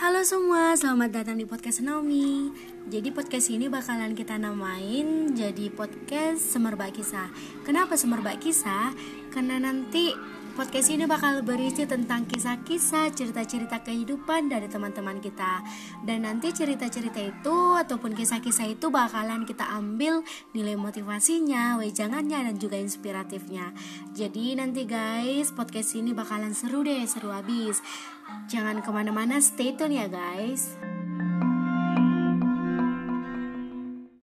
Halo semua, selamat datang di podcast Naomi. Jadi podcast ini bakalan kita namain jadi podcast Semerbak Kisah. Kenapa Semerbak Kisah? Karena nanti podcast ini bakal berisi tentang kisah-kisah, cerita-cerita kehidupan dari teman-teman kita. Dan nanti cerita-cerita itu ataupun kisah-kisah itu bakalan kita ambil nilai motivasinya, wejangannya dan juga inspiratifnya. Jadi nanti guys, podcast ini bakalan seru deh, seru abis. Jangan ke mana-mana, stay tune ya guys.